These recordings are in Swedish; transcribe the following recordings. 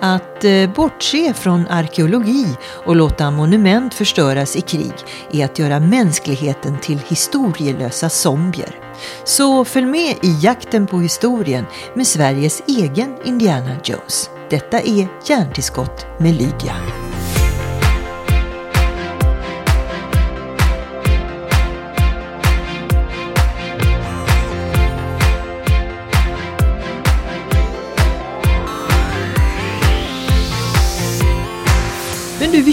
Att eh, bortse från arkeologi och låta monument förstöras i krig är att göra mänskligheten till historielösa zombier. Så följ med i jakten på historien med Sveriges egen Indiana Jones. Detta är Hjärntillskott med Lydia.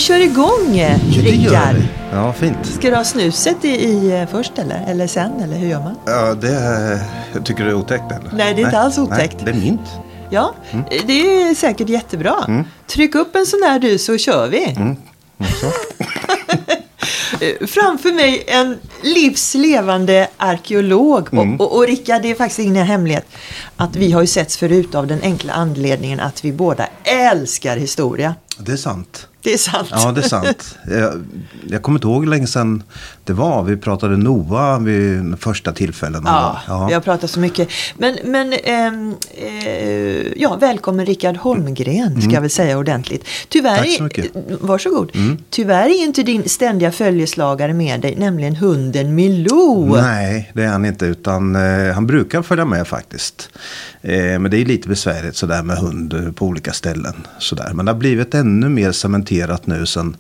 Kör igång Ja, det gör Rickard. vi. Ja, fint. Ska du ha snuset i, i eh, först eller? Eller sen? Eller hur gör man? Ja, det jag tycker det är otäckt eller? Nej, det är inte alls otäckt. Nej, det är mint. Ja, det är säkert jättebra. Tryck upp en sån här du så kör vi. Mm. Eh, Framför mig en livslevande arkeolog. Och, och, och Rickard, det är faktiskt ingen hemlighet att vi har ju setts förut av den enkla anledningen att vi båda älskar historia. Det är sant. Det är sant. Ja, det är sant. Jag, jag kommer inte ihåg hur länge sedan det var. Vi pratade Nova vid första tillfällen. Ja, ja. vi har pratat så mycket. Men, men ehm, eh, ja, välkommen Rickard Holmgren, ska jag väl säga ordentligt. Tyvärr, Mm. Tack så mycket. Mm. Varsågod. Tyvärr är inte din ständiga följeslagare med dig, nämligen hunden Milou. Nej, det är han inte. Utan eh, han brukar följa med faktiskt. Eh, men det är lite besvärligt sådär med hund eh, på olika ställen. Sådär. Men det har blivit ännu mer cementerat nu sen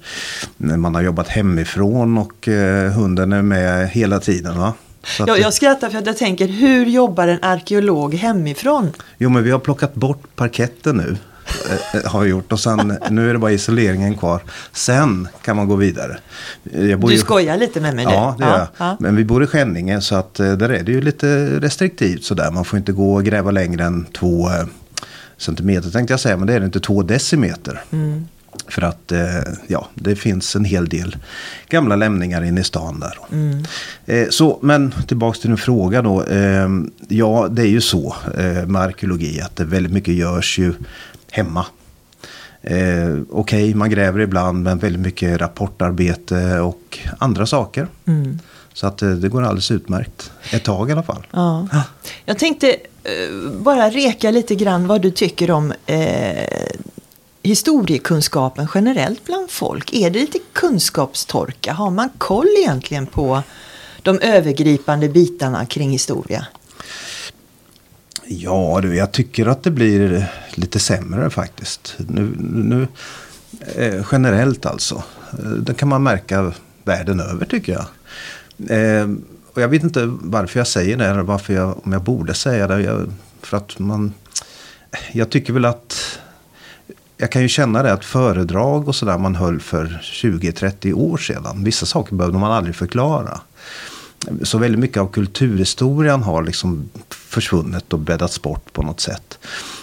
man har jobbat hemifrån och eh, hunden är med hela tiden. Va? Att Jag, skrattar för att jag tänker, hur jobbar en arkeolog hemifrån? Jo, men vi har plockat bort parketten nu. eh, har vi gjort. Och sen, nu är det bara isoleringen kvar. Sen kan man gå vidare. Du ju- skojar lite med mig nu. Ja, det gör jag. ja. Men vi bor i Skänninge så att eh, där är det ju lite restriktivt sådär. Man får inte gå och gräva längre än två eh, centimeter tänkte jag säga. Men det är det inte två decimeter. Mm. För att eh, ja, det finns en hel del gamla lämningar inne i stan där. Mm. Eh, så, men tillbaks till din fråga då. Eh, ja, det är ju så med arkeologi att det väldigt mycket görs ju hemma. Eh, Okej, man gräver ibland men väldigt mycket rapportarbete och andra saker. Mm. Så att det går alldeles utmärkt. Ett tag i alla fall. Ja. Jag tänkte eh, bara reka lite grann vad du tycker om eh, historiekunskapen generellt bland folk. Är det lite kunskapstorka? Har man koll egentligen på de övergripande bitarna kring historia? Ja, du, jag tycker att det blir lite sämre faktiskt. Nu, nu, eh, generellt alltså. Eh, det kan man märka världen över tycker jag. Eh, och jag vet inte varför jag säger det, eller varför jag, om jag borde säga det. Jag, för att man, jag tycker väl att, jag kan ju känna det att föredrag och sådär man höll för 20-30 år sedan. Vissa saker behövde man aldrig förklara. Så väldigt mycket av kulturhistorien har liksom försvunnit och bäddats bort på något sätt.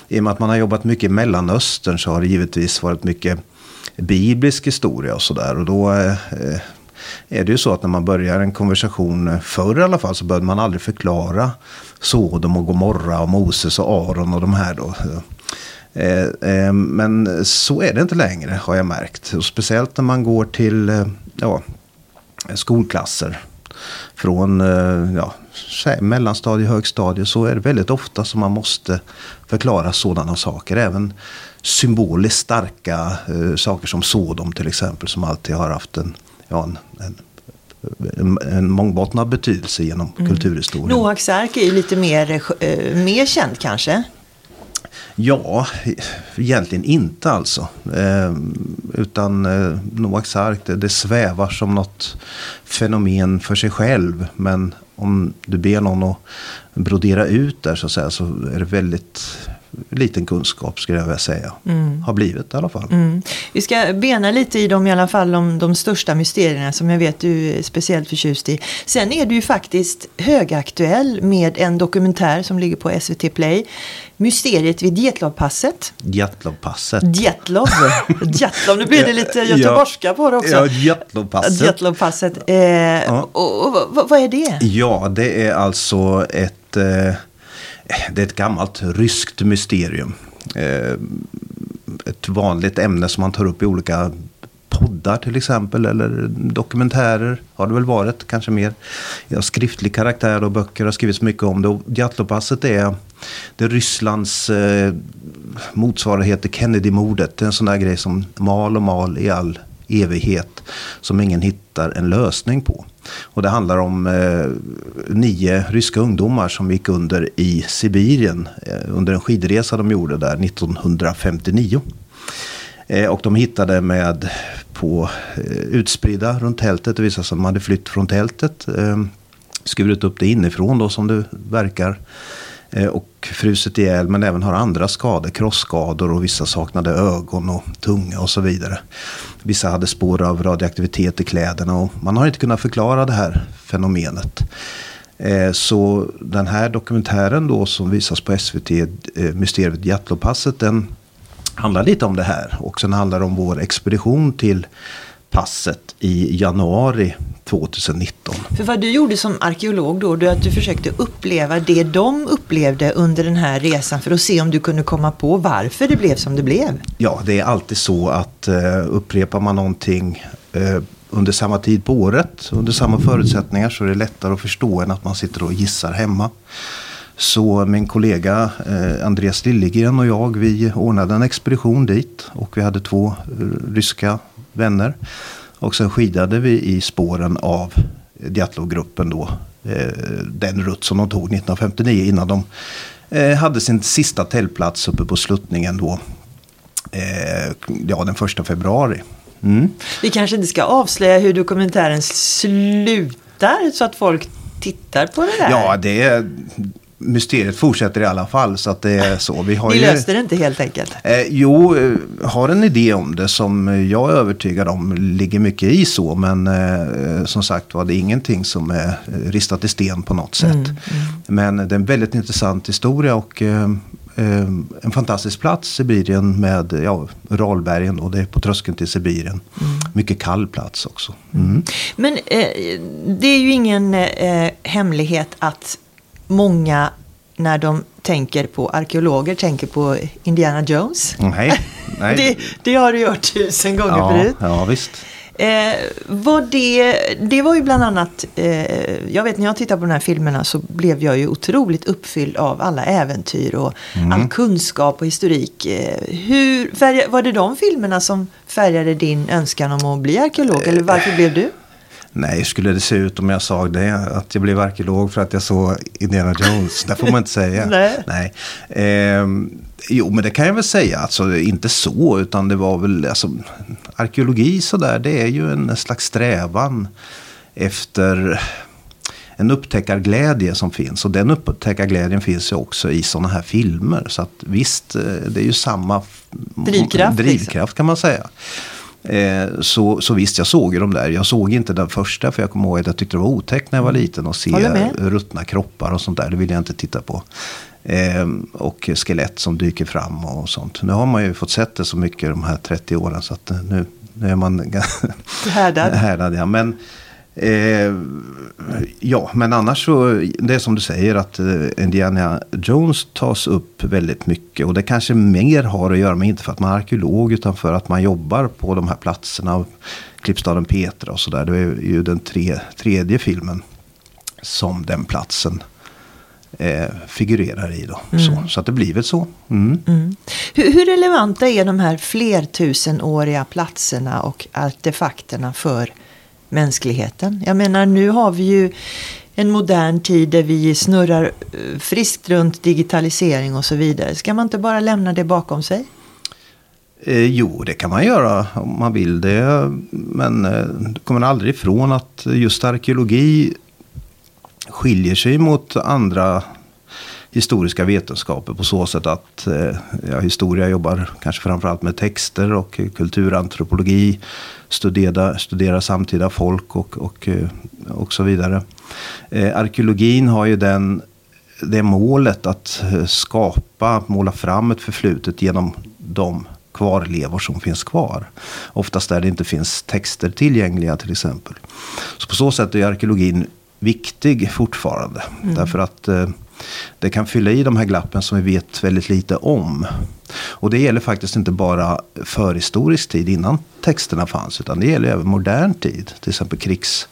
I och med att man har jobbat mycket i Mellanöstern så har det givetvis varit mycket biblisk historia och sådär. Och då eh, är det ju så att när man börjar en konversation, eh, förr i alla fall, så behövde man aldrig förklara Sodom och Gomorra och Moses och Aron och de här då. Eh, eh, men så är det inte längre har jag märkt. Och speciellt när man går till eh, ja, skolklasser. Från ja, mellanstadie, högstadie så är det väldigt ofta som man måste förklara sådana saker. Även symboliskt starka eh, saker som Sodom till exempel som alltid har haft en, ja, en, en, en, mångbottnad betydelse genom kulturhistorien. Noaks ark är ju lite mer, eh, mer känd kanske. Ja, egentligen inte alltså. Eh, utan eh, Noaks ark, det, det svävar som något fenomen för sig själv. Men om du ber någon att brodera ut där så, att säga, så är det väldigt liten kunskap skulle jag vilja säga. Har blivit i alla fall. Mm. Vi ska bena lite i dem i alla fall om de största mysterierna som jag vet du är speciellt förtjust i. Sen är du ju faktiskt högaktuell med en dokumentär som ligger på SVT Play. Mysteriet vid Djetlovpasset. Djatlovpasset. Djetlov. Djetlov, nu blir det lite Ja. göteborgska på det också. Ja, Djatlovpasset. Djetlovpasset. Eh, och, och, vad, vad är det? Ja, det är alltså ett, eh, det är ett gammalt ryskt mysterium. Eh, ett vanligt ämne som man tar upp i olika poddar till exempel. Eller dokumentärer har det väl varit. Kanske mer ja, skriftlig karaktär och böcker har skrivits mycket om det. Och Djatlopasset är det är Rysslands eh, motsvarighet till Kennedy-mordet. Det är en sån där grej som mal och mal i all evighet. Som ingen hittar en lösning på. Och det handlar om eh, nio ryska ungdomar som gick under i Sibirien eh, under en skidresa de gjorde där 1959. Eh, och de hittade med på eh, utspridda runt tältet. Det visade sig att de hade flytt från tältet. Eh, skurit upp det inifrån då som det verkar. Eh, och frusit ihjäl men även har andra skador, krossskador och vissa saknade ögon och tunga och så vidare. Vissa hade spår av radioaktivitet i kläderna och man har inte kunnat förklara det här fenomenet. Eh, så den här dokumentären då som visas på SVT, eh, Mysteriet Jatlopasset, den handlar lite om det här. Och sen handlar det om vår expedition till passet i januari 2019. För vad du gjorde som arkeolog då, det att du försökte uppleva det de upplevde under den här resan för att se om du kunde komma på varför det blev som det blev. Ja, det är alltid så att uh, upprepar man någonting uh, under samma tid på året, under samma förutsättningar så är det lättare att förstå än att man sitter och gissar hemma. Så min kollega eh, Andreas Liljegren och jag, vi ordnade en expedition dit. Och vi hade två eh, ryska vänner. Och sen skidade vi i spåren av Djatlov-gruppen då. Eh, den rutt som de tog 1959 innan de eh, hade sin sista tältplats uppe på sluttningen då. Eh, ja, den första februari. Mm. Vi kanske inte ska avslöja hur dokumentären slutar så att folk tittar på det där. Ja, det, mysteriet fortsätter i alla fall. Så att det är så. Vi har Ni ju, löste det inte helt enkelt? Eh, jo, eh, har en idé om det som jag är övertygad om ligger mycket i så. Men eh, som sagt var det är ingenting som är ristat i sten på något sätt. Mm, mm. Men det är en väldigt intressant historia och eh, eh en fantastisk plats, Sibirien med ja, Ralbergen och det är på tröskeln till Sibirien. Mm. Mycket kall plats också. Mm. Men eh, det är ju ingen hemlighet att många när de tänker på arkeologer tänker på Indiana Jones. Nej, nej. det, det, har du gjort tusen gånger ja, förut. Ja, visst. Eh, var det, det var ju bland annat, eh, jag vet när jag tittar på de här filmerna så blev jag ju otroligt uppfylld av alla äventyr och mm. all kunskap och historik. Eh, hur, färg, var det de filmerna som färgade din önskan om att bli arkeolog eller varför blev du? Nej, hur skulle det se ut om jag sa det? Att jag blev arkeolog för att jag såg Indiana Jones? det får man inte säga. Nej. Nej. Eh, jo, men det kan jag väl säga. Alltså, inte så, utan det var väl... Alltså, arkeologi sådär, det är ju en slags strävan efter en upptäckarglädje som finns. Och den upptäckarglädjen finns ju också i sådana här filmer. Så att visst, eh, det är ju samma drivkraft, drivkraft liksom. kan man säga. Eh, så, så visst, jag såg ju de där. Jag såg inte den första för jag kommer ihåg att jag tyckte det var otäckt när jag var mm. liten. Och se ruttna kroppar och sånt där. Det ville jag inte titta på. Eh, och skelett som dyker fram och sånt. Nu har man ju fått sett det så mycket de här 30 åren. Så att nu, nu är man härdad. härdad ja. Men Eh, ja, men annars så, det är som du säger att eh, Indiana Jones tas upp väldigt mycket. Och det kanske mer har att göra med, inte för att man är arkeolog, utan för att man jobbar på de här platserna. Klippstaden Petra och sådär. Det är ju den tre, tredje filmen som den platsen eh, figurerar i. Då. Mm. Så, så att det blir väl så. Mm. Mm. Hur, hur relevanta är de här flertusenåriga platserna och artefakterna för mänskligheten. Jag menar nu har vi ju en modern tid där vi snurrar eh, friskt runt digitalisering och så vidare. Ska man inte bara lämna det bakom sig? Eh, jo, det kan man göra om man vill det. Men eh, det kommer aldrig ifrån att just arkeologi skiljer sig mot andra historiska vetenskaper på så sätt att eh, ja, historia jobbar kanske framförallt med texter och kulturantropologi. Studera, studera samtida folk och, och, eh, och så vidare. Eh, arkeologin har ju den, det målet att eh, skapa, måla fram ett förflutet genom de kvarlevor som finns kvar. Oftast där det inte finns texter tillgängliga till exempel. Så på så sätt är arkeologin viktig fortfarande. Mm. Därför att eh, det kan fylla i de här glappen som vi vet väldigt lite om. Och det gäller faktiskt inte bara förhistorisk tid innan texterna fanns. Utan det gäller även modern tid. Till exempel krigs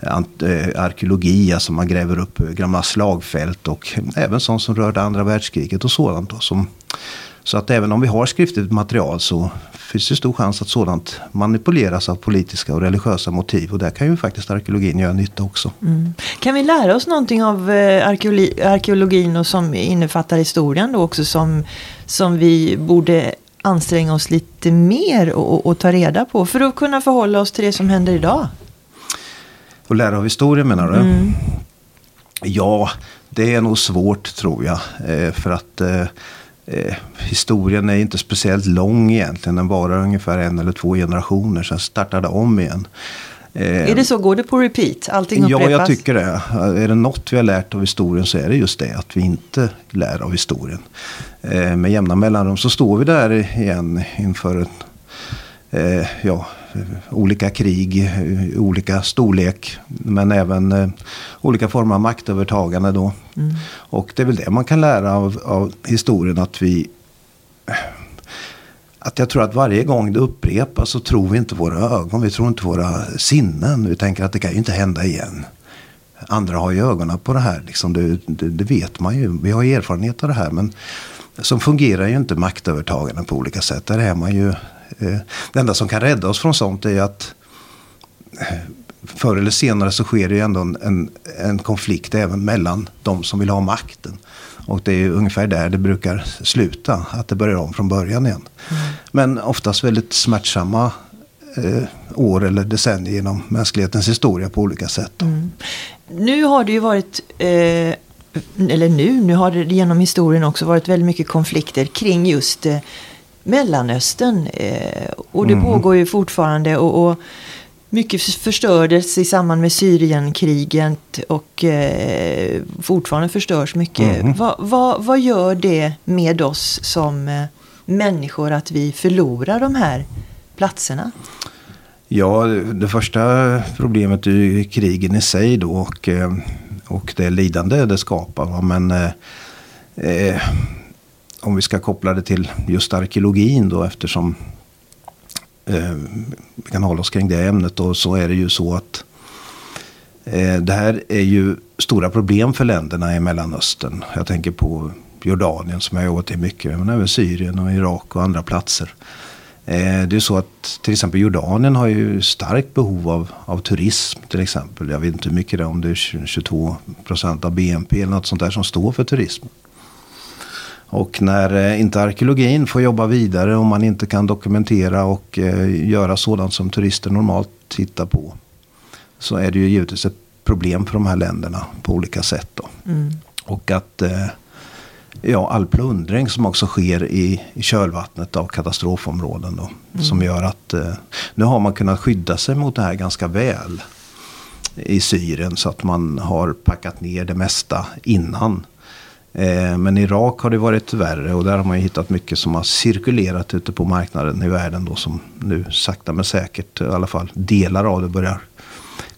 eh, arkeologi, alltså man gräver upp gamla slagfält och även sånt som rörde andra världskriget och sådant. Då, som, så att även om vi har skriftligt material så finns det stor chans att sådant manipuleras av politiska och religiösa motiv. Och där kan ju faktiskt arkeologin göra nytta också. Mm. Kan vi lära oss någonting av eh, arkeologi, arkeologin och som innefattar historien då också som, som vi borde anstränga oss lite mer och, och, ta reda på för att kunna förhålla oss till det som händer idag? Och lära av historien menar du? Mm. Ja, det är nog svårt tror jag. Eh, för att eh, eh, historien är inte speciellt lång egentligen. Den varar ungefär en eller två generationer. Sen startar det om igen. Eh, är det så? Går det på repeat? Allting upprepas? Ja, jag tycker det. Är det något vi har lärt av historien så är det just det. Att vi inte lär av historien. Eh, med jämna mellanrum så står vi där igen inför ett, eh, ja, olika krig, olika storlek. Men även eh, olika former av maktövertagande då. Mm. Och det är väl det man kan lära av, av historien. Att vi att jag tror att varje gång det upprepas så tror vi inte våra ögon, vi tror inte våra sinnen. Vi tänker att det kan ju inte hända igen. Andra har ju ögonen på det här, liksom, det, det, det vet man ju. Vi har erfarenhet av det här. Men så fungerar ju inte maktövertagande på olika sätt. Där är man ju, det enda som kan rädda oss från sånt är att eh, förr eller senare så sker det ju ändå en, en, en konflikt även mellan de som vill ha makten. Och det är ungefär där det brukar sluta, att det börjar om från början igen. Mm. Men oftast väldigt smärtsamma eh, år eller decennier genom mänsklighetens historia på olika sätt. Mm. Nu har det ju varit, eh, eller nu, nu har det genom historien också varit väldigt mycket konflikter kring just eh, Mellanöstern. Eh, och det mm. pågår ju fortfarande. och, och mycket förstördes i samband med Syrienkriget och eh, fortfarande förstörs mycket. Mm. Vad, vad, vad gör det med oss som eh, människor att vi förlorar de här platserna? Ja, det första problemet är ju krigen i sig då och, eh, och det lidande det skapar. Men eh, eh, om vi ska koppla det till just arkeologin då eftersom eh, vi kan hålla oss kring det ämnet. Och så är det ju så att eh, det här är ju stora problem för länderna i Mellanöstern. Jag tänker på Jordanien som jag har jobbat i mycket. Men även Syrien och Irak och andra platser. Eh, det är så att till exempel Jordanien har ju starkt behov av, av turism till exempel. Jag vet inte hur mycket det är, om det är 22 procent av BNP eller något sånt där som står för turism. Och när eh, inte arkeologin får jobba vidare och man inte kan dokumentera och eh, göra sådant som turister normalt tittar på. Så är det ju givetvis ett problem för de här länderna på olika sätt. Då. Mm. Och att eh, ja, all plundring som också sker i, i kölvattnet av katastrofområden. Då, mm. Som gör att nu har man kunnat skydda sig mot det här ganska väl i Syrien. Så att man har packat ner det mesta innan men i Irak har det varit värre och där har man ju hittat mycket som har cirkulerat ute på marknaden i världen då som nu sakta men säkert i alla fall delar av det börjar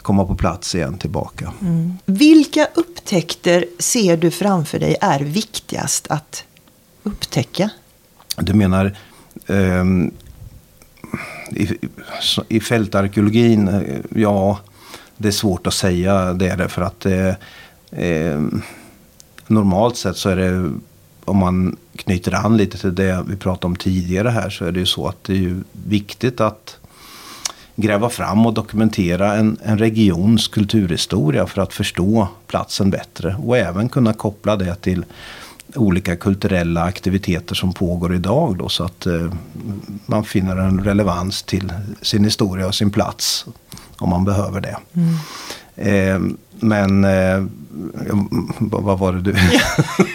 komma på plats igen tillbaka. Mm. Vilka upptäckter ser du framför dig är viktigast att upptäcka? Du menar eh, i, i fältarkeologin, eh, ja det är svårt att säga det är det för att eh, eh, normalt sett så är det, om man knyter an lite till det vi pratade om tidigare här, så är det ju så att det är ju viktigt att gräva fram och dokumentera en, en regions kulturhistoria för att förstå platsen bättre. Och även kunna koppla det till olika kulturella aktiviteter som pågår idag. Då, så att eh, man finner en relevans till sin historia och sin plats om man behöver det. Mm. Eh, men eh, vad var det du?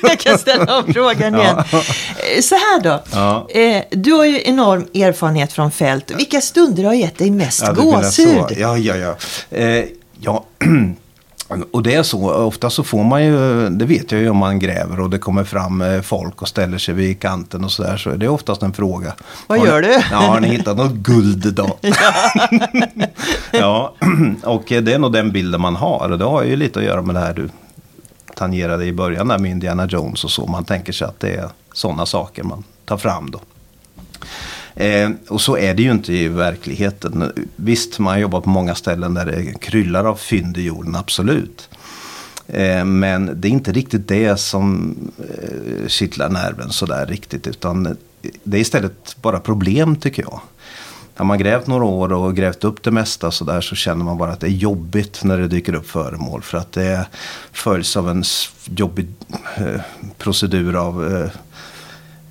jag kan ställa om frågan igen. Ja. Eh, så här då. Ja. Eh, du har ju enorm erfarenhet från fält. Vilka stunder har gett dig mest ja, gåshud? Ja, ja, ja. Eh, ja. Och det är så, ofta så får man ju, det vet jag ju om man gräver och det kommer fram eh, folk och ställer sig vid kanten och sådär. Så det är oftast en fråga. Vad gör ni, du? Ja, har ni hittat något guld då? ja, och det är nog den bilden man har. Och det har ju lite att göra med det här du tangerade i början där med Indiana Jones och så. Man tänker sig att det är sådana saker man tar fram då. Eh, och så är det ju inte i verkligheten. Visst, man jobbar på många ställen där det kryllar av fynd i jorden, absolut. Eh, men det är inte riktigt det som eh, kittlar nerven sådär riktigt. Utan det är istället bara problem tycker jag. Har man grävt några år och grävt upp det mesta så där så känner man bara att det är jobbigt när det dyker upp föremål. För att det följs av en jobbig eh, procedur av eh,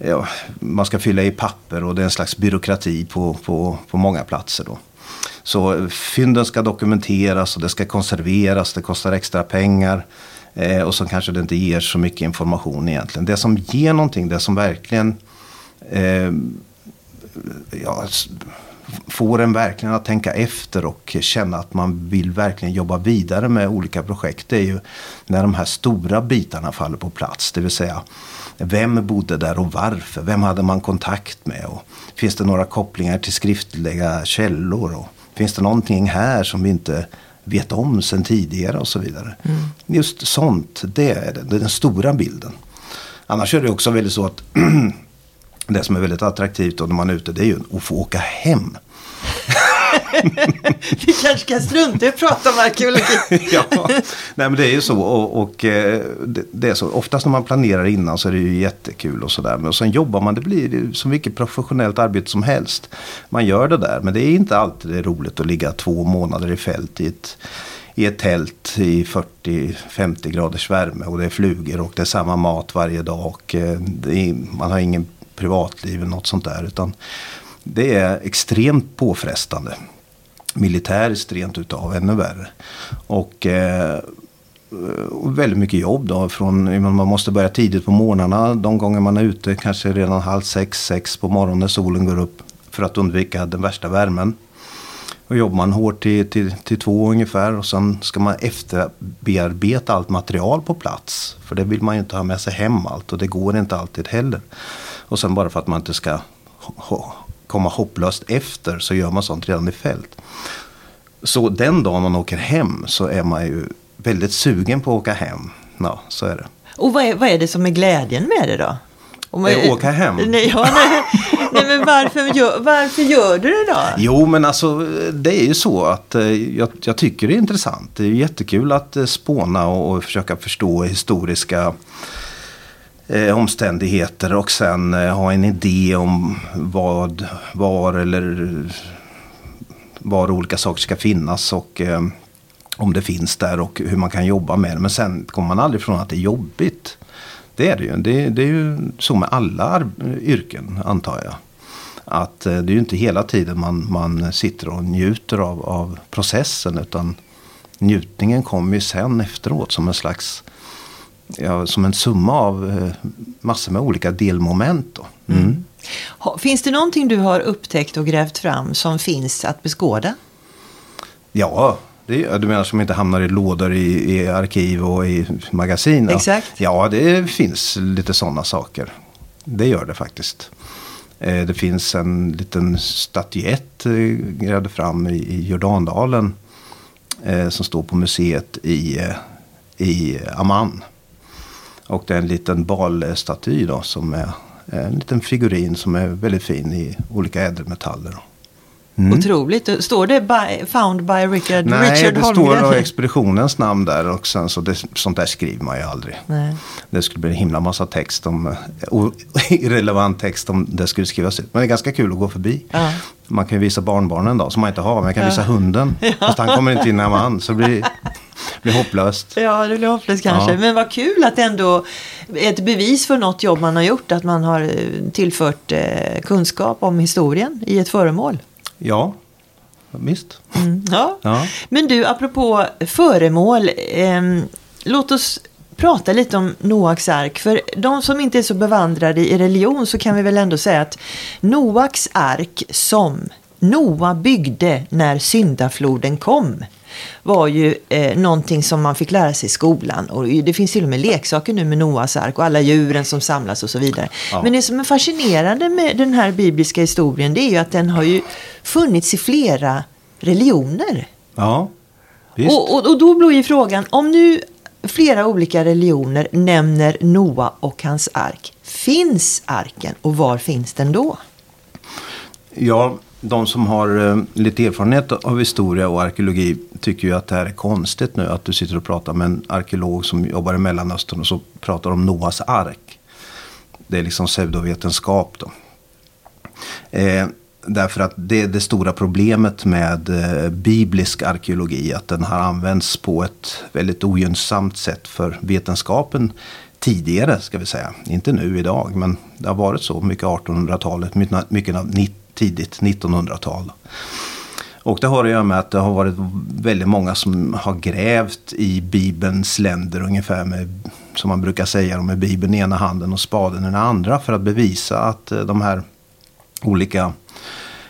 ja, man ska fylla i papper och det är en slags byråkrati på, på, på många platser. Då. Så eh, fynden ska dokumenteras och det ska konserveras, det kostar extra pengar. Eh, och så kanske det inte ger så mycket information egentligen. Det som ger någonting, det som verkligen eh, ja, får en verkligen att tänka efter och känna att man vill verkligen jobba vidare med olika projekt. Det är ju när de här stora bitarna faller på plats. Det vill säga vem bodde där och varför? Vem hade man kontakt med? Och finns det några kopplingar till skriftliga källor? Och finns det någonting här som vi inte vet om sen tidigare och så vidare. Mm. Just sånt, det är, är den stora bilden. Annars är det också väldigt så att det som är väldigt attraktivt då när man är ute det är ju att få åka hem. Vi kanske ska strunta i att prata om arkeologi. ja, nej men det är ju så. Och, och eh, det, är så. Oftast när man planerar innan så är det ju jättekul och sådär. Men sen jobbar man, det blir som vilket professionellt arbete som helst. Man gör det där. Men det är inte alltid roligt att ligga två månader i fält i ett i ett tält i 40-50 graders värme och det är flugor och det är samma mat varje dag och eh, är, man har ingen privatliv eller något sånt där. Utan det är extremt påfrestande. Militäriskt rent utav, ännu värre. Och, eh, och väldigt mycket jobb då. Från, man måste börja tidigt på morgnarna. De gånger man är ute kanske redan halv sex, sex på morgonen när solen går upp. För att undvika den värsta värmen. Och jobbar man hårt till, till, till två ungefär och sen ska man efterbearbeta allt material på plats. För det vill man ju inte ha med sig hem allt och det går inte alltid heller. Och sen bara för att man inte ska komma hopplöst efter så gör man sånt redan i fält. Så den dagen man åker hem så är man ju väldigt sugen på att åka hem. Ja, så är det. Och vad är, vad är det som är glädjen med det då? Om man, åka hem? Nej, ja, nej, nej, men varför gör, varför gör du det då? Jo, men alltså det är ju så att eh, jag, jag tycker det är intressant. Det är jättekul att eh, spåna och, och försöka förstå historiska eh, omständigheter och sen eh, ha en idé om vad, var eller var olika saker ska finnas och eh, om det finns där och hur man kan jobba med det. Men sen kommer man aldrig ifrån att det är jobbigt. Det är det ju. Det, det är ju så med alla yrken antar jag. Att eh, det är ju inte hela tiden man, man sitter och njuter av, av processen utan njutningen kommer ju sen efteråt som en slags ja, som en summa av eh, massor med olika delmoment. Mm. Mm. Finns det någonting du har upptäckt och grävt fram som finns att beskåda? Ja, det, du menar som inte hamnar i lådor i, i arkiv och i magasin? Exakt. Ja, det finns lite sådana saker. Det gör det faktiskt. Eh, det finns en liten statyett eh, grävde fram i Jordandalen. Som står på museet i, i Amman. Och det är en liten balstaty då som är en liten figurin som är väldigt fin i olika ädelmetaller. Mm. Otroligt. Står det by, found by Richard, Nej, Richard det Holmgren? står expeditionens namn där och sen så det, sånt där skriver man ju aldrig. Nej. Det skulle bli en himla massa text om, irrelevant text om det skulle skrivas ut. Men det är ganska kul att gå förbi. Ja. Man kan ju visa barnbarnen då, som man inte har. Men jag kan ja. visa hunden. Ja. Fast han kommer inte in när man. Så det blir, blir hopplöst. Ja, det blir hopplöst kanske. Ja. Men vad kul att det ändå är ett bevis för något jobb man har gjort. Att man har eh, tillfört eh, kunskap om historien i ett föremål. Ja, visst. Mm, ja. ja. Men du, apropå föremål. Eh, låt oss prata lite om Noaks ark. För de som inte är så bevandrade i religion så kan vi väl ändå säga att Noaks ark som Noa byggde när syndafloden kom var ju eh, någonting som man fick lära sig i skolan. Och det finns till och med leksaker nu med Noas ark och alla djuren som samlas och så vidare. Ja. Men det som är fascinerande med den här bibliska historien det är ju att den har ju funnits i flera religioner. Ja, visst. Och, och, och då blir ju frågan, om nu flera olika religioner nämner Noa och hans ark. Finns arken och var finns den då? Ja, de som har eh, lite erfarenhet av historia och arkeologi tycker ju att det här är konstigt nu. Att du sitter och pratar med en arkeolog som jobbar i Mellanöstern och så pratar om Noas ark. Det är liksom pseudovetenskap då. Eh, därför att det är det stora problemet med eh, biblisk arkeologi. Att den har använts på ett väldigt ogynnsamt sätt för vetenskapen tidigare, ska vi säga. Inte nu idag, men det har varit så mycket 1800-talet, mycket av tidigt 1900-tal. Och det har att göra med att det har varit väldigt många som har grävt i Bibelns länder ungefär med, som man brukar säga, med Bibeln i ena handen och spaden i den andra för att bevisa att eh, de här olika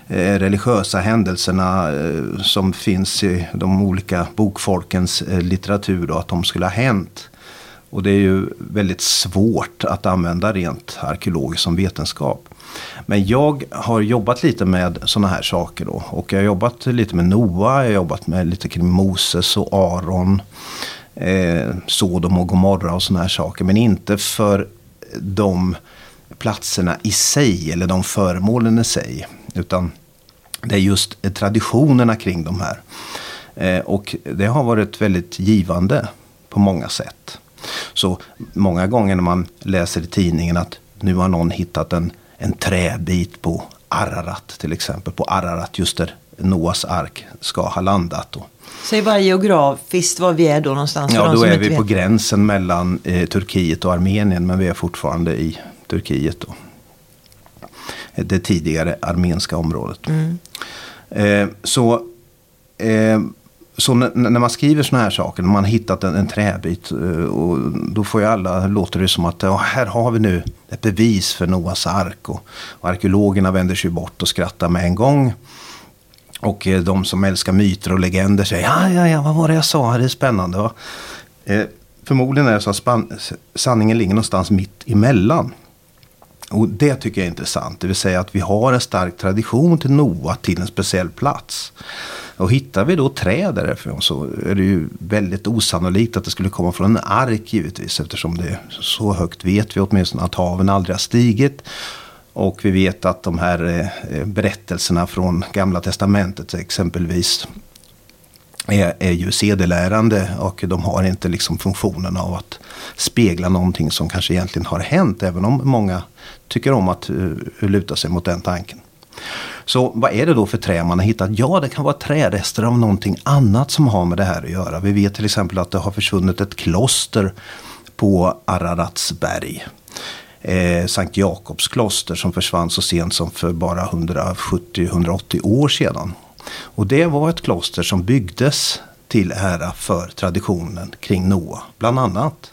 eh, religiösa händelserna eh, som finns i de olika bokfolkens litteratur då, att de skulle ha hänt. Och det är ju väldigt svårt att använda rent arkeologiskt som vetenskap. Men jag har jobbat lite med sådana här saker då. Och jag har jobbat lite med Noa, jag har jobbat med lite kring Moses och Aron. Eh, Sodom och Gomorra och sådana här saker. Men inte för de platserna i sig eller de föremålen i sig. Utan det är just traditionerna kring de här. Eh, och det har varit väldigt givande på många sätt. Så många gånger när man läser i tidningen att nu har någon hittat en, en träbit på Ararat till exempel. På Ararat just där Noas ark ska ha landat. Säg bara geografiskt var vi är då någonstans. Ja, då är vi vet. på gränsen mellan eh, Turkiet och Armenien. Men vi är fortfarande i Turkiet. Då. Det tidigare armenska området. Mm. Eh, så eh, så när, man skriver sådana här saker, när man har hittat en, en träbit, eh, och då får ju alla, låter det som att ja, här har vi nu ett bevis för Noas ark. Och, och arkeologerna vänder sig bort och skrattar med en gång. Och eh, de som älskar myter och legender säger ja, ja, ja, vad var det jag sa? Det är spännande. Va? Eh, förmodligen är det så att span- sanningen ligger någonstans mitt emellan. Och det tycker jag är intressant. Det vill säga att vi har en stark tradition till Noa till en speciell plats. Och hittar vi då träd därifrån så är det ju väldigt osannolikt att det skulle komma från en ark givetvis. Eftersom det är så högt vet vi åtminstone att haven aldrig har stigit. Och vi vet att de här eh, berättelserna från Gamla Testamentet exempelvis är, är ju sedelärande och de har inte liksom funktionen av att spegla någonting som kanske egentligen har hänt. Även om många tycker om att uh, luta sig mot den tanken. Så vad är det då för trä man har hittat? Ja, det kan vara trärester av någonting annat som har med det här att göra. Vi vet till exempel att det har försvunnit ett kloster på Araratsberg. Eh, Sankt Jakobs kloster som försvann så sent som för bara 170-180 år sedan. Och det var ett kloster som byggdes till ära för traditionen kring Noa, bland annat.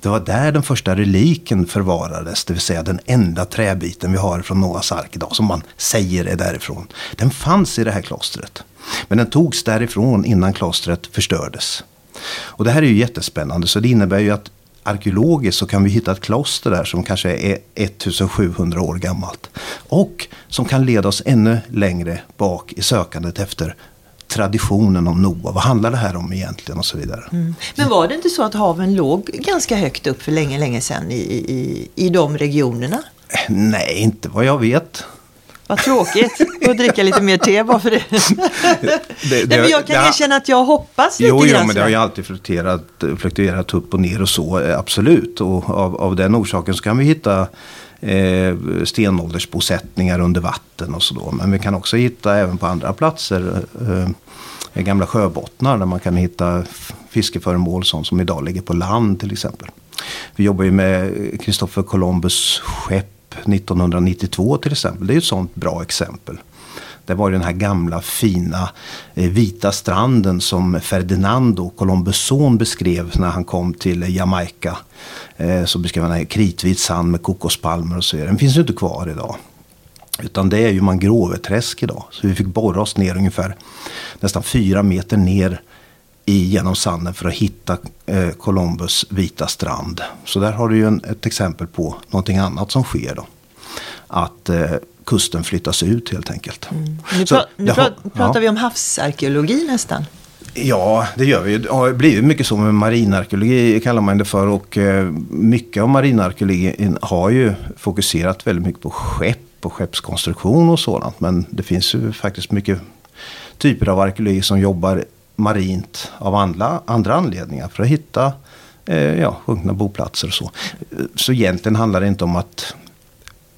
Det var där den första reliken förvarades, det vill säga den enda träbiten vi har från Noas ark idag, som man säger är därifrån. Den fanns i det här klostret. Men den togs därifrån innan klostret förstördes. Och det här är ju jättespännande, så det innebär ju att arkeologiskt så kan vi hitta ett kloster där som kanske är 1700 år gammalt. Och som kan leda oss ännu längre bak i sökandet efter traditionen om Noa. Vad handlar det här om egentligen och så vidare. Mm. Men var det inte så att haven låg ganska högt upp för länge, länge sedan i, i, i de regionerna? Nej, inte vad jag vet. Vad tråkigt att dricka lite mer te bara för det. det, det Nej, men jag kan det, erkänna att jag hoppas lite Jo, jo men det har ju alltid fluktuerat, fluktuerat upp och ner och så, eh, absolut. Och av, av den orsaken så kan vi hitta eh, stenåldersbosättningar under vatten och så då. Men vi kan också hitta även på andra platser eh, gamla sjöbottnar där man kan hitta fiskeföremål sånt som idag ligger på land till exempel. Vi jobbar ju med Kristoffer Columbus skepp 1992 till exempel. Det är ett sånt bra exempel. Det var den här gamla fina eh, vita stranden som Ferdinando, Columbus son, beskrev när han kom till Jamaica. Eh, så beskrev han kritvit sand med kokospalmer och så vidare. Den finns ju inte kvar idag. Utan det är ju mangroveträsk idag. Så vi fick borra oss ner ungefär nästan fyra meter ner i, genom sanden för att hitta eh, Columbus vita strand. Så där har du ju en, ett exempel på någonting annat som sker då. Att eh, kusten flyttas ut helt enkelt. Mm. Nu, Så, nu pratar ja. vi om havsarkeologi nästan. Ja, det gör vi. Det har blivit mycket så med marinarkeologi kallar man det för. Och eh, mycket av marinarkeologin har ju fokuserat väldigt mycket på skepp på skeppskonstruktion och sådant. Men det finns ju faktiskt mycket typer av arkeologi som jobbar marint av andra, andra anledningar. För att hitta eh, ja, sjunkna boplatser och så. Så egentligen handlar det inte om att,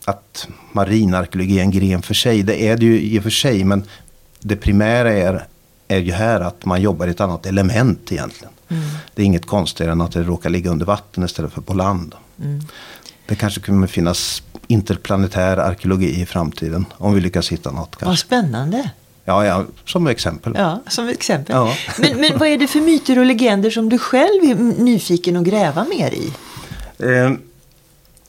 att marinarkeologi är en gren för sig. Det är det ju i och för sig. Men det primära är, är ju här att man jobbar i ett annat element egentligen. Mm. Det är inget konstigare än att det råkar ligga under vatten istället för på land. Mm. Det kanske kommer finnas interplanetär arkeologi i framtiden. Om vi lyckas hitta något. Kanske. Vad spännande. Ja, ja, som exempel. Ja, som exempel. Ja. Men, men vad är det för myter och legender som du själv är nyfiken att gräva mer i? Eh,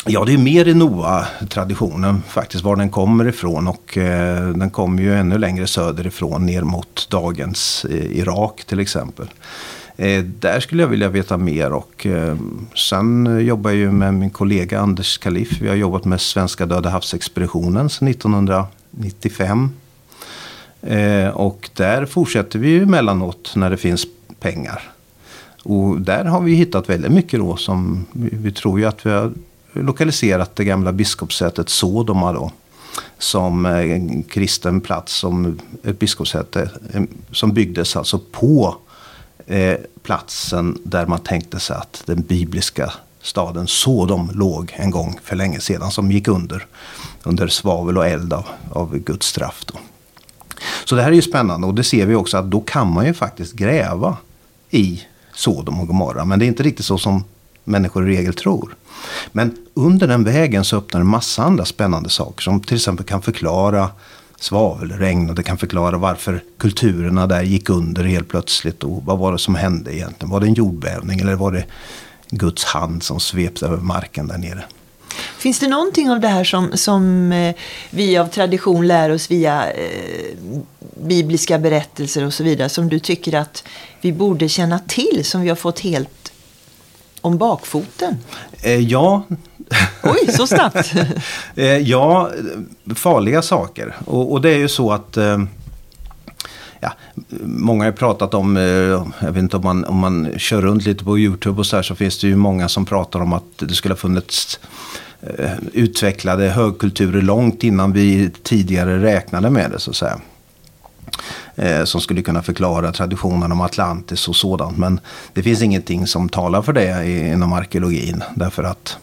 ja, det är mer i Noa-traditionen faktiskt, var den kommer ifrån. Och eh, den kommer ju ännu längre söderifrån, ner mot dagens eh, Irak till exempel. Där skulle jag vilja veta mer och sen jobbar jag ju med min kollega Anders Kalif. Vi har jobbat med Svenska Döda havsexpeditionen sedan 1995. Eh, och där fortsätter vi ju emellanåt när det finns pengar. Och där har vi hittat väldigt mycket då som vi, vi tror ju att vi har lokaliserat det gamla biskopssätet Sodoma då. Som en kristen plats, som ett biskopssäte eh, som byggdes alltså på eh, platsen där man tänkte sig att den bibliska staden Sodom låg en gång för länge sedan. Som gick under, under svavel och eld av, av Guds straff. Då. Så det här är ju spännande och det ser vi också att då kan man ju faktiskt gräva i Sodom och Gomorra. Men det är inte riktigt så som människor i regel tror. Men under den vägen så öppnar det massa andra spännande saker som till exempel kan förklara svavelregn och det kan förklara varför kulturerna där gick under helt plötsligt. Och vad var det som hände egentligen? Var det en jordbävning eller var det Guds hand som svepte över marken där nere? Finns det någonting av det här som, som eh, vi av tradition lär oss via eh, bibliska berättelser och så vidare som du tycker att vi borde känna till som vi har fått helt om bakfoten? Eh, ja. Oj, så snabbt! eh, ja, farliga saker. Och, och, det är ju så att eh, Ja, många har pratat om, eh, jag vet inte om man, om man kör runt lite på YouTube och så här så finns det ju många som pratar om att det skulle ha funnits Eh, utvecklade högkulturer långt innan vi tidigare räknade med det så att säga. Eh, som skulle kunna förklara traditionen om Atlantis och sådant. Men det finns ingenting som talar för det inom arkeologin. Därför att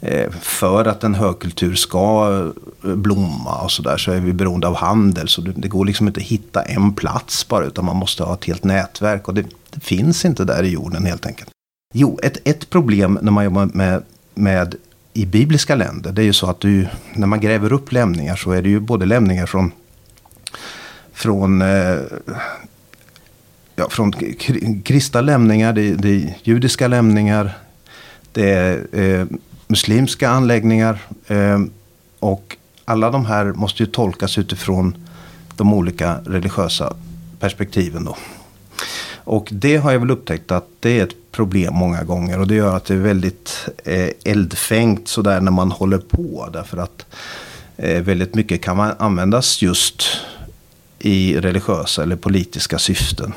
eh, för att en högkultur ska eh, blomma och sådär så är vi beroende av handel. Så det går liksom inte att hitta en plats bara utan man måste ha ett helt nätverk. Och det, det finns inte där i jorden helt enkelt. Jo, ett, ett problem när man jobbar med, med i bibliska länder. Det är ju så att du, när man gräver upp lämningar så är det ju både lämningar från, från, eh, ja, från kristna lämningar, det, det är judiska lämningar, det är eh, muslimska anläggningar. Eh, och alla de här måste ju tolkas utifrån de olika religiösa perspektiven. Då. Och det har jag väl upptäckt att det är ett problem många gånger. Och det gör att det är väldigt eh, eldfängt sådär när man håller på. Därför att eh, väldigt mycket kan man användas just i religiösa eller politiska syften.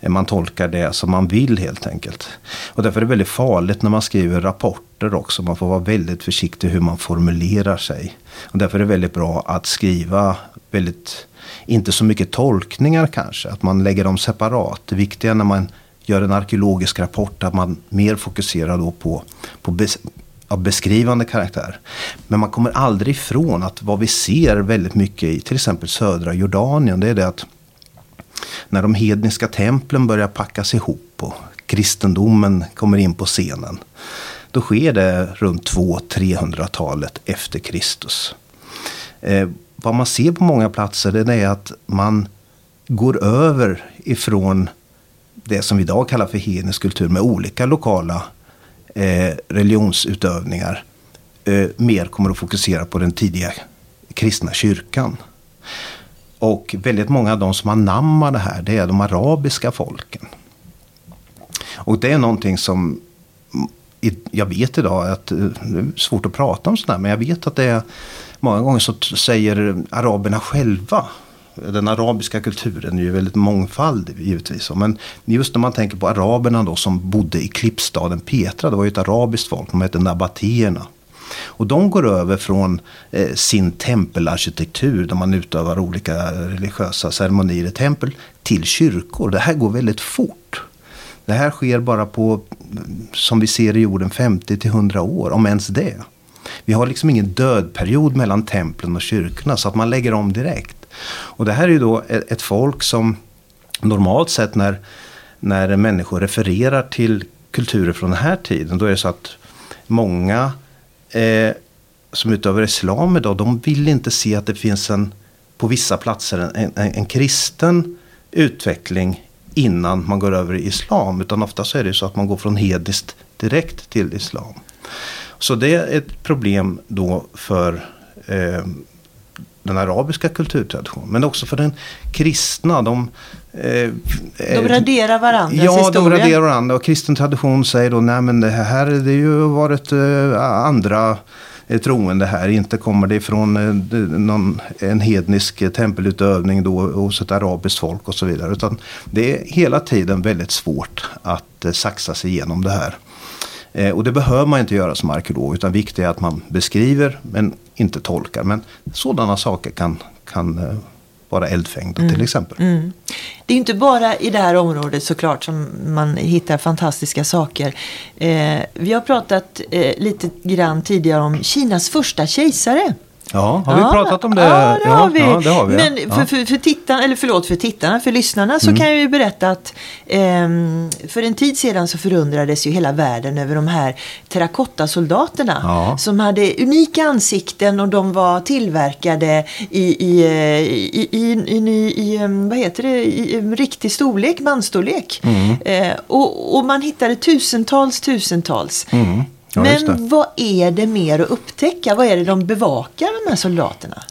Eh, man tolkar det som man vill helt enkelt. Och därför är det väldigt farligt när man skriver rapporter också. Man får vara väldigt försiktig hur man formulerar sig. Och därför är det väldigt bra att skriva väldigt inte så mycket tolkningar kanske. Att man lägger dem separat. Det viktiga när man gör en arkeologisk rapport där att man mer fokuserar då på, på bes, av beskrivande karaktär. Men man kommer aldrig ifrån att vad vi ser väldigt mycket i till exempel södra Jordanien det är det att när de hedniska templen börjar packas ihop och kristendomen kommer in på scenen. Då sker det runt 200-300-talet efter Kristus. Eh, vad man ser på många platser det är att man går över ifrån det som vi idag kallar för hednisk kultur med olika lokala eh, religionsutövningar. Eh, mer kommer att fokusera på den tidiga kristna kyrkan. Och väldigt många av de som anammar det här det är de arabiska folken. Och det är någonting som jag vet idag att eh, det är svårt att prata om sådär men jag vet att det är många gånger så säger araberna själva den arabiska kulturen är ju väldigt mångfaldig givetvis. Men just när man tänker på araberna då som bodde i klippstaden Petra. Det var ju ett arabiskt folk. De hette nabatéerna. Och de går över från eh, sin tempelarkitektur där man utövar olika religiösa ceremonier i tempel till kyrkor. Det här går väldigt fort. Det här sker bara på, som vi ser i jorden, 50 till 100 år, om ens det. Vi har liksom ingen dödperiod mellan templen och kyrkorna så att man lägger om direkt. Och det här är ju då ett folk som normalt sett när, när människor refererar till kulturer från den här tiden, då är det så att många eh, som utövar islam idag, de vill inte se att det finns en, på vissa platser en, en, en kristen utveckling innan man går över i islam. Utan ofta så är det så att man går från hediskt direkt till islam. Så det är ett problem då för eh, den arabiska kulturtraditionen. Men också för den kristna. De, eh, de raderar varandras ja, historia. Ja, de raderar varandra. Och kristen tradition säger då, nej men det här det har ju varit eh, andra troende här. Inte kommer det ifrån eh, någon, en hednisk tempelutövning då hos ett arabiskt folk och så vidare. Utan det är hela tiden väldigt svårt att eh, saxa sig igenom det här. Eh, och det behöver man inte göra som arkeolog utan viktigt är att man beskriver men inte tolkar. Men sådana saker kan, kan vara eldfängda mm. till exempel. Mm. Det är inte bara i det här området såklart som man hittar fantastiska saker. Eh, vi har pratat eh, lite grann tidigare om Kinas första kejsare. Ja, har vi ja, pratat om det? Ja, det har vi. Ja, det har vi Men ja. för, för, för, tittarna, eller förlåt, för tittarna, för lyssnarna så mm. kan jag ju berätta att eh, för en tid sedan så förundrades ju hela världen över de här terrakottasoldaterna. Ja. Som hade unika ansikten och de var tillverkade i, i, i, i, i, i ehm, vad heter det, i riktig storlek, manstorlek. Mm. Eh, och, och man hittade tusentals, tusentals. Mm. Ja, Men vad är det mer att upptäcka? Vad är det de bevakar, de här soldaterna?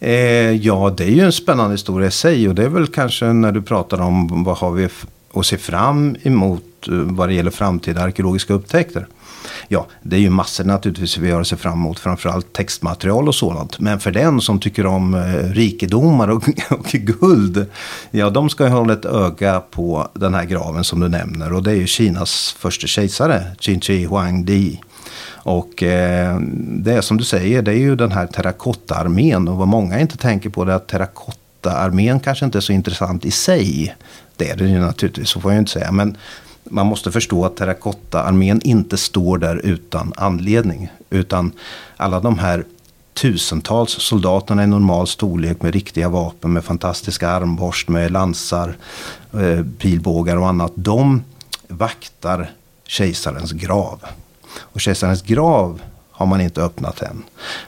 Eh, ja, det är ju en spännande historia i sig. Och det är väl kanske när du pratar om vad har vi att se fram emot eh, vad det gäller framtida arkeologiska upptäckter. Ja, det är ju massor naturligtvis vi har att se fram emot. Framförallt textmaterial och sådant. Men för den som tycker om eh, rikedomar och, och guld. Ja, de ska ju hålla ett öga på den här graven som du nämner. Och det är ju Kinas första kejsare, Qin Shi Huangdi. Och eh, det är som du säger, det är ju den här terrakottaarmén. Och vad många inte tänker på det är att terrakottaarmén kanske inte är så intressant i sig. Det är det ju naturligtvis, så får jag inte säga. Men man måste förstå att terrakottaarmén inte står där utan anledning. Utan alla de här tusentals soldaterna i normal storlek med riktiga vapen, med fantastiska armborst, med lansar, eh, pilbågar och annat. De vaktar kejsarens grav. Och kejsarens grav har man inte öppnat än.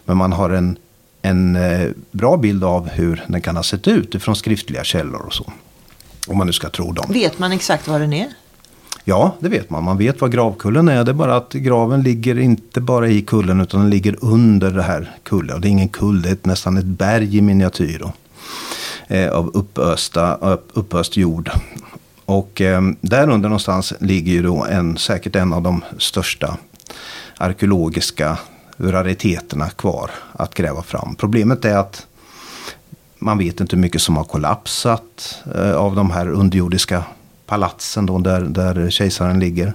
Men man har en, en eh, bra bild av hur den kan ha sett ut ifrån skriftliga källor och så. Om man nu ska tro dem. Vet man exakt var den är? Ja, det vet man. Man vet vad gravkullen är. Det är bara att graven ligger inte bara i kullen utan den ligger under det här kullen. Och det är ingen kull, det är nästan ett berg i miniatyr. Då, eh, av uppösta, uppöst jord. Och eh, där under någonstans ligger ju då en, säkert en av de största arkeologiska rariteterna kvar att gräva fram. Problemet är att man vet inte hur mycket som har kollapsat eh, av de här underjordiska palatsen då, där, där kejsaren ligger.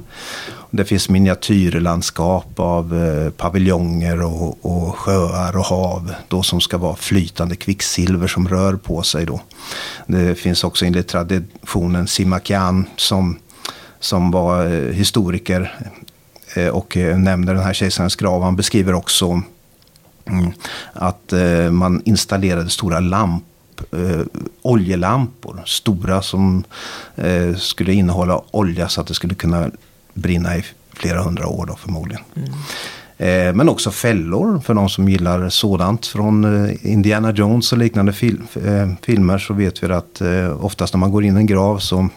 Det finns miniatyrlandskap av eh, paviljonger och, och, sjöar och hav då som ska vara flytande kvicksilver som rör på sig. Då. Det finns också enligt traditionen Simakian som, som var eh, historiker eh, och eh, nämner den här kejsarens grav. Han beskriver också mm, att eh, man installerade stora lampor eh, oljelampor. Stora som eh, skulle innehålla olja så att det skulle kunna brinna i flera hundra år då förmodligen. Mm. Eh, men också fällor för de som gillar sådant. Från eh, Indiana Jones och liknande fil eh, filmer så vet vi att eh, oftast när man går in i en grav så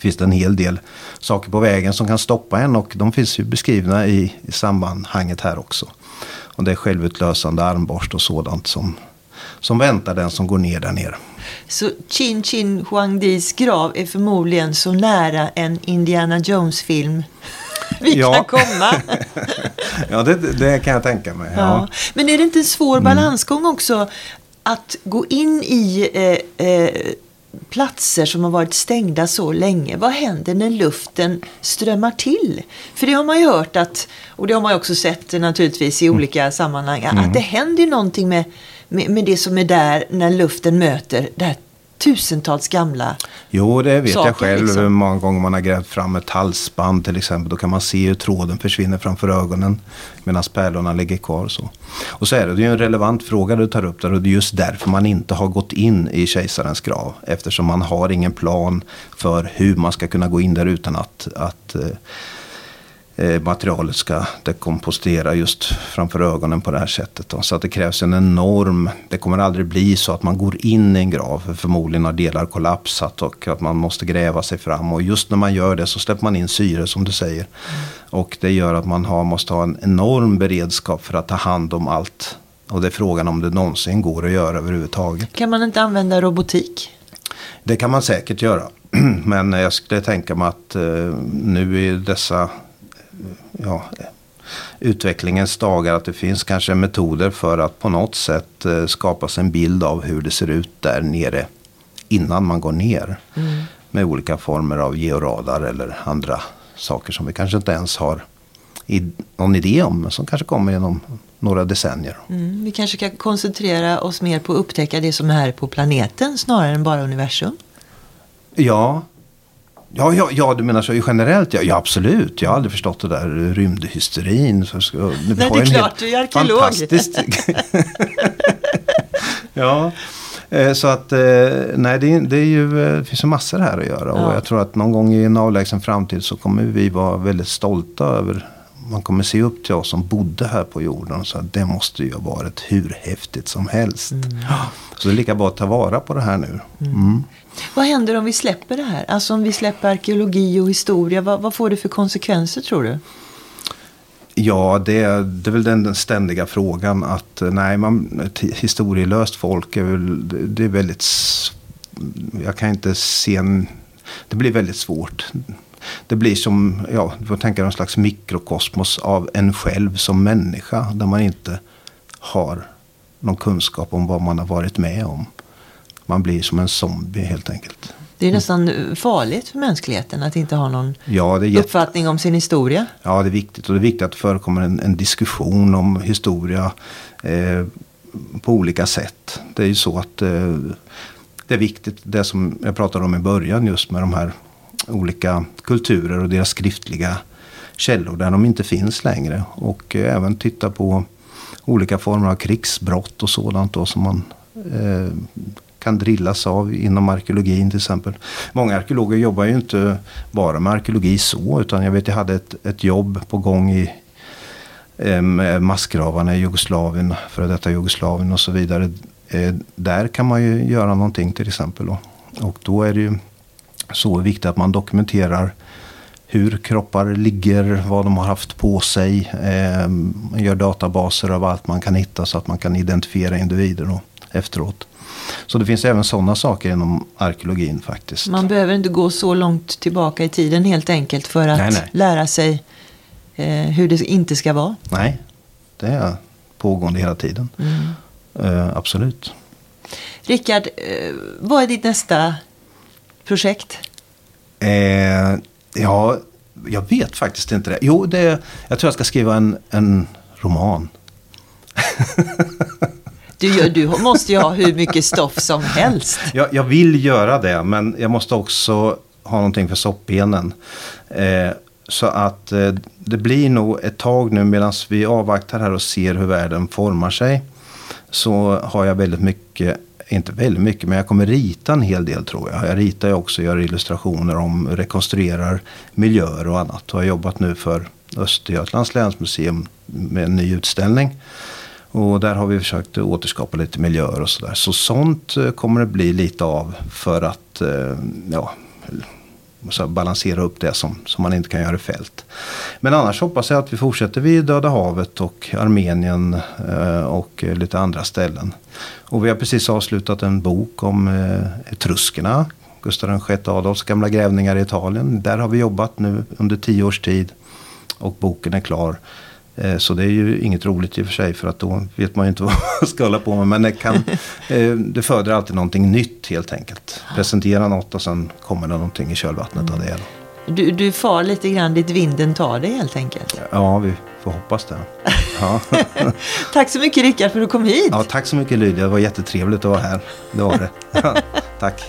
finns det en hel del saker på vägen som kan stoppa en och de finns ju beskrivna i, i sammanhanget här också. Och det är självutlösande armborst och sådant som som väntar den som går ner där nere. Så Chin Chin Huangdis grav är förmodligen så nära en Indiana Jones-film vi ja. kan komma. ja, det, det, kan jag tänka mig. Ja. ja. Men är det inte en svår mm. balansgång också att gå in i eh, eh, platser som har varit stängda så länge. Vad händer när luften strömmar till? För det har man ju hört att, och det har man ju också sett naturligtvis i mm. olika sammanhang, mm. att det händer någonting med, med, med, det som är där när luften möter det här tusentals gamla Jo, det vet saker, jag själv. Liksom. Många gånger man har grävt fram ett halsband till exempel. Då kan man se hur tråden försvinner framför ögonen. Medan pärlorna ligger kvar så. Och så är det, det är en relevant fråga du tar upp där. Och det är just därför man inte har gått in i kejsarens grav. Eftersom man har ingen plan för hur man ska kunna gå in där utan att, att eh, materialet ska dekompostera just framför ögonen på det här sättet. Då. Så att det krävs en enorm, det kommer aldrig bli så att man går in i en grav. För förmodligen har delar kollapsat och att man måste gräva sig fram. Och just när man gör det så släpper man in syre som du säger. Och det gör att man har, måste ha en enorm beredskap för att ta hand om allt. Och det är frågan om det någonsin går att göra överhuvudtaget. Kan man inte använda robotik? Det kan man säkert göra. Men jag skulle tänka mig att eh, nu i dessa ja, utvecklingens dagar att det finns kanske metoder för att på något sätt eh, skapa sig en bild av hur det ser ut där nere innan man går ner. Mm. Med olika former av georadar eller andra saker som vi kanske inte ens har någon idé om. Men som kanske kommer genom några decennier. Mm, vi kanske kan koncentrera oss mer på att upptäcka det som är här på planeten snarare än bara universum. Ja, Ja, ja, ja, du menar så generellt? Ja, ja, absolut. Jag har aldrig förstått det där rymdhysterin. Så ska, Nej, det är klart, du är arkeolog. Fantastiskt. ja, eh, så att eh, nej, det, det, är ju, eh, det finns ju massor här att göra. Ja. Och jag tror att någon gång i en avlägsen framtid så kommer vi vara väldigt stolta över man kommer se upp till oss som bodde här på jorden. Så det måste ju ha varit hur häftigt som helst. Mm. Så det är lika bra att ta vara på det här nu. Mm. Mm. Vad händer om vi släpper det här? Alltså om vi släpper arkeologi och historia. Vad, vad får det för konsekvenser tror du? Ja, det, det är väl den ständiga frågan att nej, man, ett historielöst folk är väl, det är väldigt, jag kan inte se en, det blir väldigt svårt. Det blir som, ja, du får tänka någon slags mikrokosmos av en själv som människa. Där man inte har någon kunskap om vad man har varit med om. Man blir som en zombie helt enkelt. Det är nästan farligt för mänskligheten att inte ha någon ja, jätte... uppfattning om sin historia. Ja, det är viktigt. Och det är viktigt att det förekommer en, en diskussion om historia eh, på olika sätt. Det är ju så att eh, det är viktigt, det som jag pratade om i början just med de här olika kulturer och deras skriftliga källor där de inte finns längre. Och eh, även titta på olika former av krigsbrott och sådant då som man eh, kan drillas av inom arkeologin till exempel. Många arkeologer jobbar ju inte bara med arkeologi så utan jag vet jag hade ett, ett jobb på gång i eh, massgravarna i Jugoslavien, före detta Jugoslavien och så vidare. Eh, där kan man ju göra någonting till exempel. Då. Och då är det ju så viktigt att man dokumenterar hur kroppar ligger, vad de har haft på sig. Man gör databaser av allt man kan hitta så att man kan identifiera individer då, efteråt. Så det finns även sådana saker inom arkeologin faktiskt. Man behöver inte gå så långt tillbaka i tiden helt enkelt för att nej, nej. lära sig eh, hur det inte ska vara. Nej, det är pågående hela tiden. Mm. Eh, absolut. Rickard, eh, vad är ditt nästa projekt? Eh, ja, jag vet faktiskt inte det. Jo, det, jag tror jag ska skriva en, en roman. Du, du måste ju ha hur mycket stoff som helst. Jag, jag vill göra det, men jag måste också ha någonting för soppbenen. Eh, så att eh, det blir nog ett tag nu medan vi avvaktar här och ser hur världen formar sig. Så har jag väldigt mycket inte väldigt mycket, men jag kommer rita en hel del tror jag. Jag ritar ju också, gör illustrationer om, rekonstruerar miljöer och annat. Och har jobbat nu för Östergötlands länsmuseum med en ny utställning. Och där har vi försökt återskapa lite miljöer och sådär. Så sånt eh, kommer det bli lite av för att eh, ja, så balansera upp det som, som man inte kan göra i fält. Men annars hoppas jag att vi fortsätter vid Döda havet och Armenien eh, och eh, lite andra ställen. Och vi har precis avslutat en bok om eh, etruskerna. Gustav VI Adolfs gamla grävningar i Italien. Där har vi jobbat nu under tio års tid. Och boken är klar. Eh, så det är ju inget roligt i och för sig för att då vet man ju inte vad man ska hålla på med. Men det, kan, eh, det föder alltid någonting nytt helt enkelt. Presentera något och sen kommer det någonting i kölvattnet av det. Du, du far lite grann dit vinden tar dig helt enkelt. Ja, vi får hoppas det. Ja. tack så mycket Rickard för att du kom hit. Ja, tack så mycket Lydia. Det var jättetrevligt att vara här. Det var det. tack.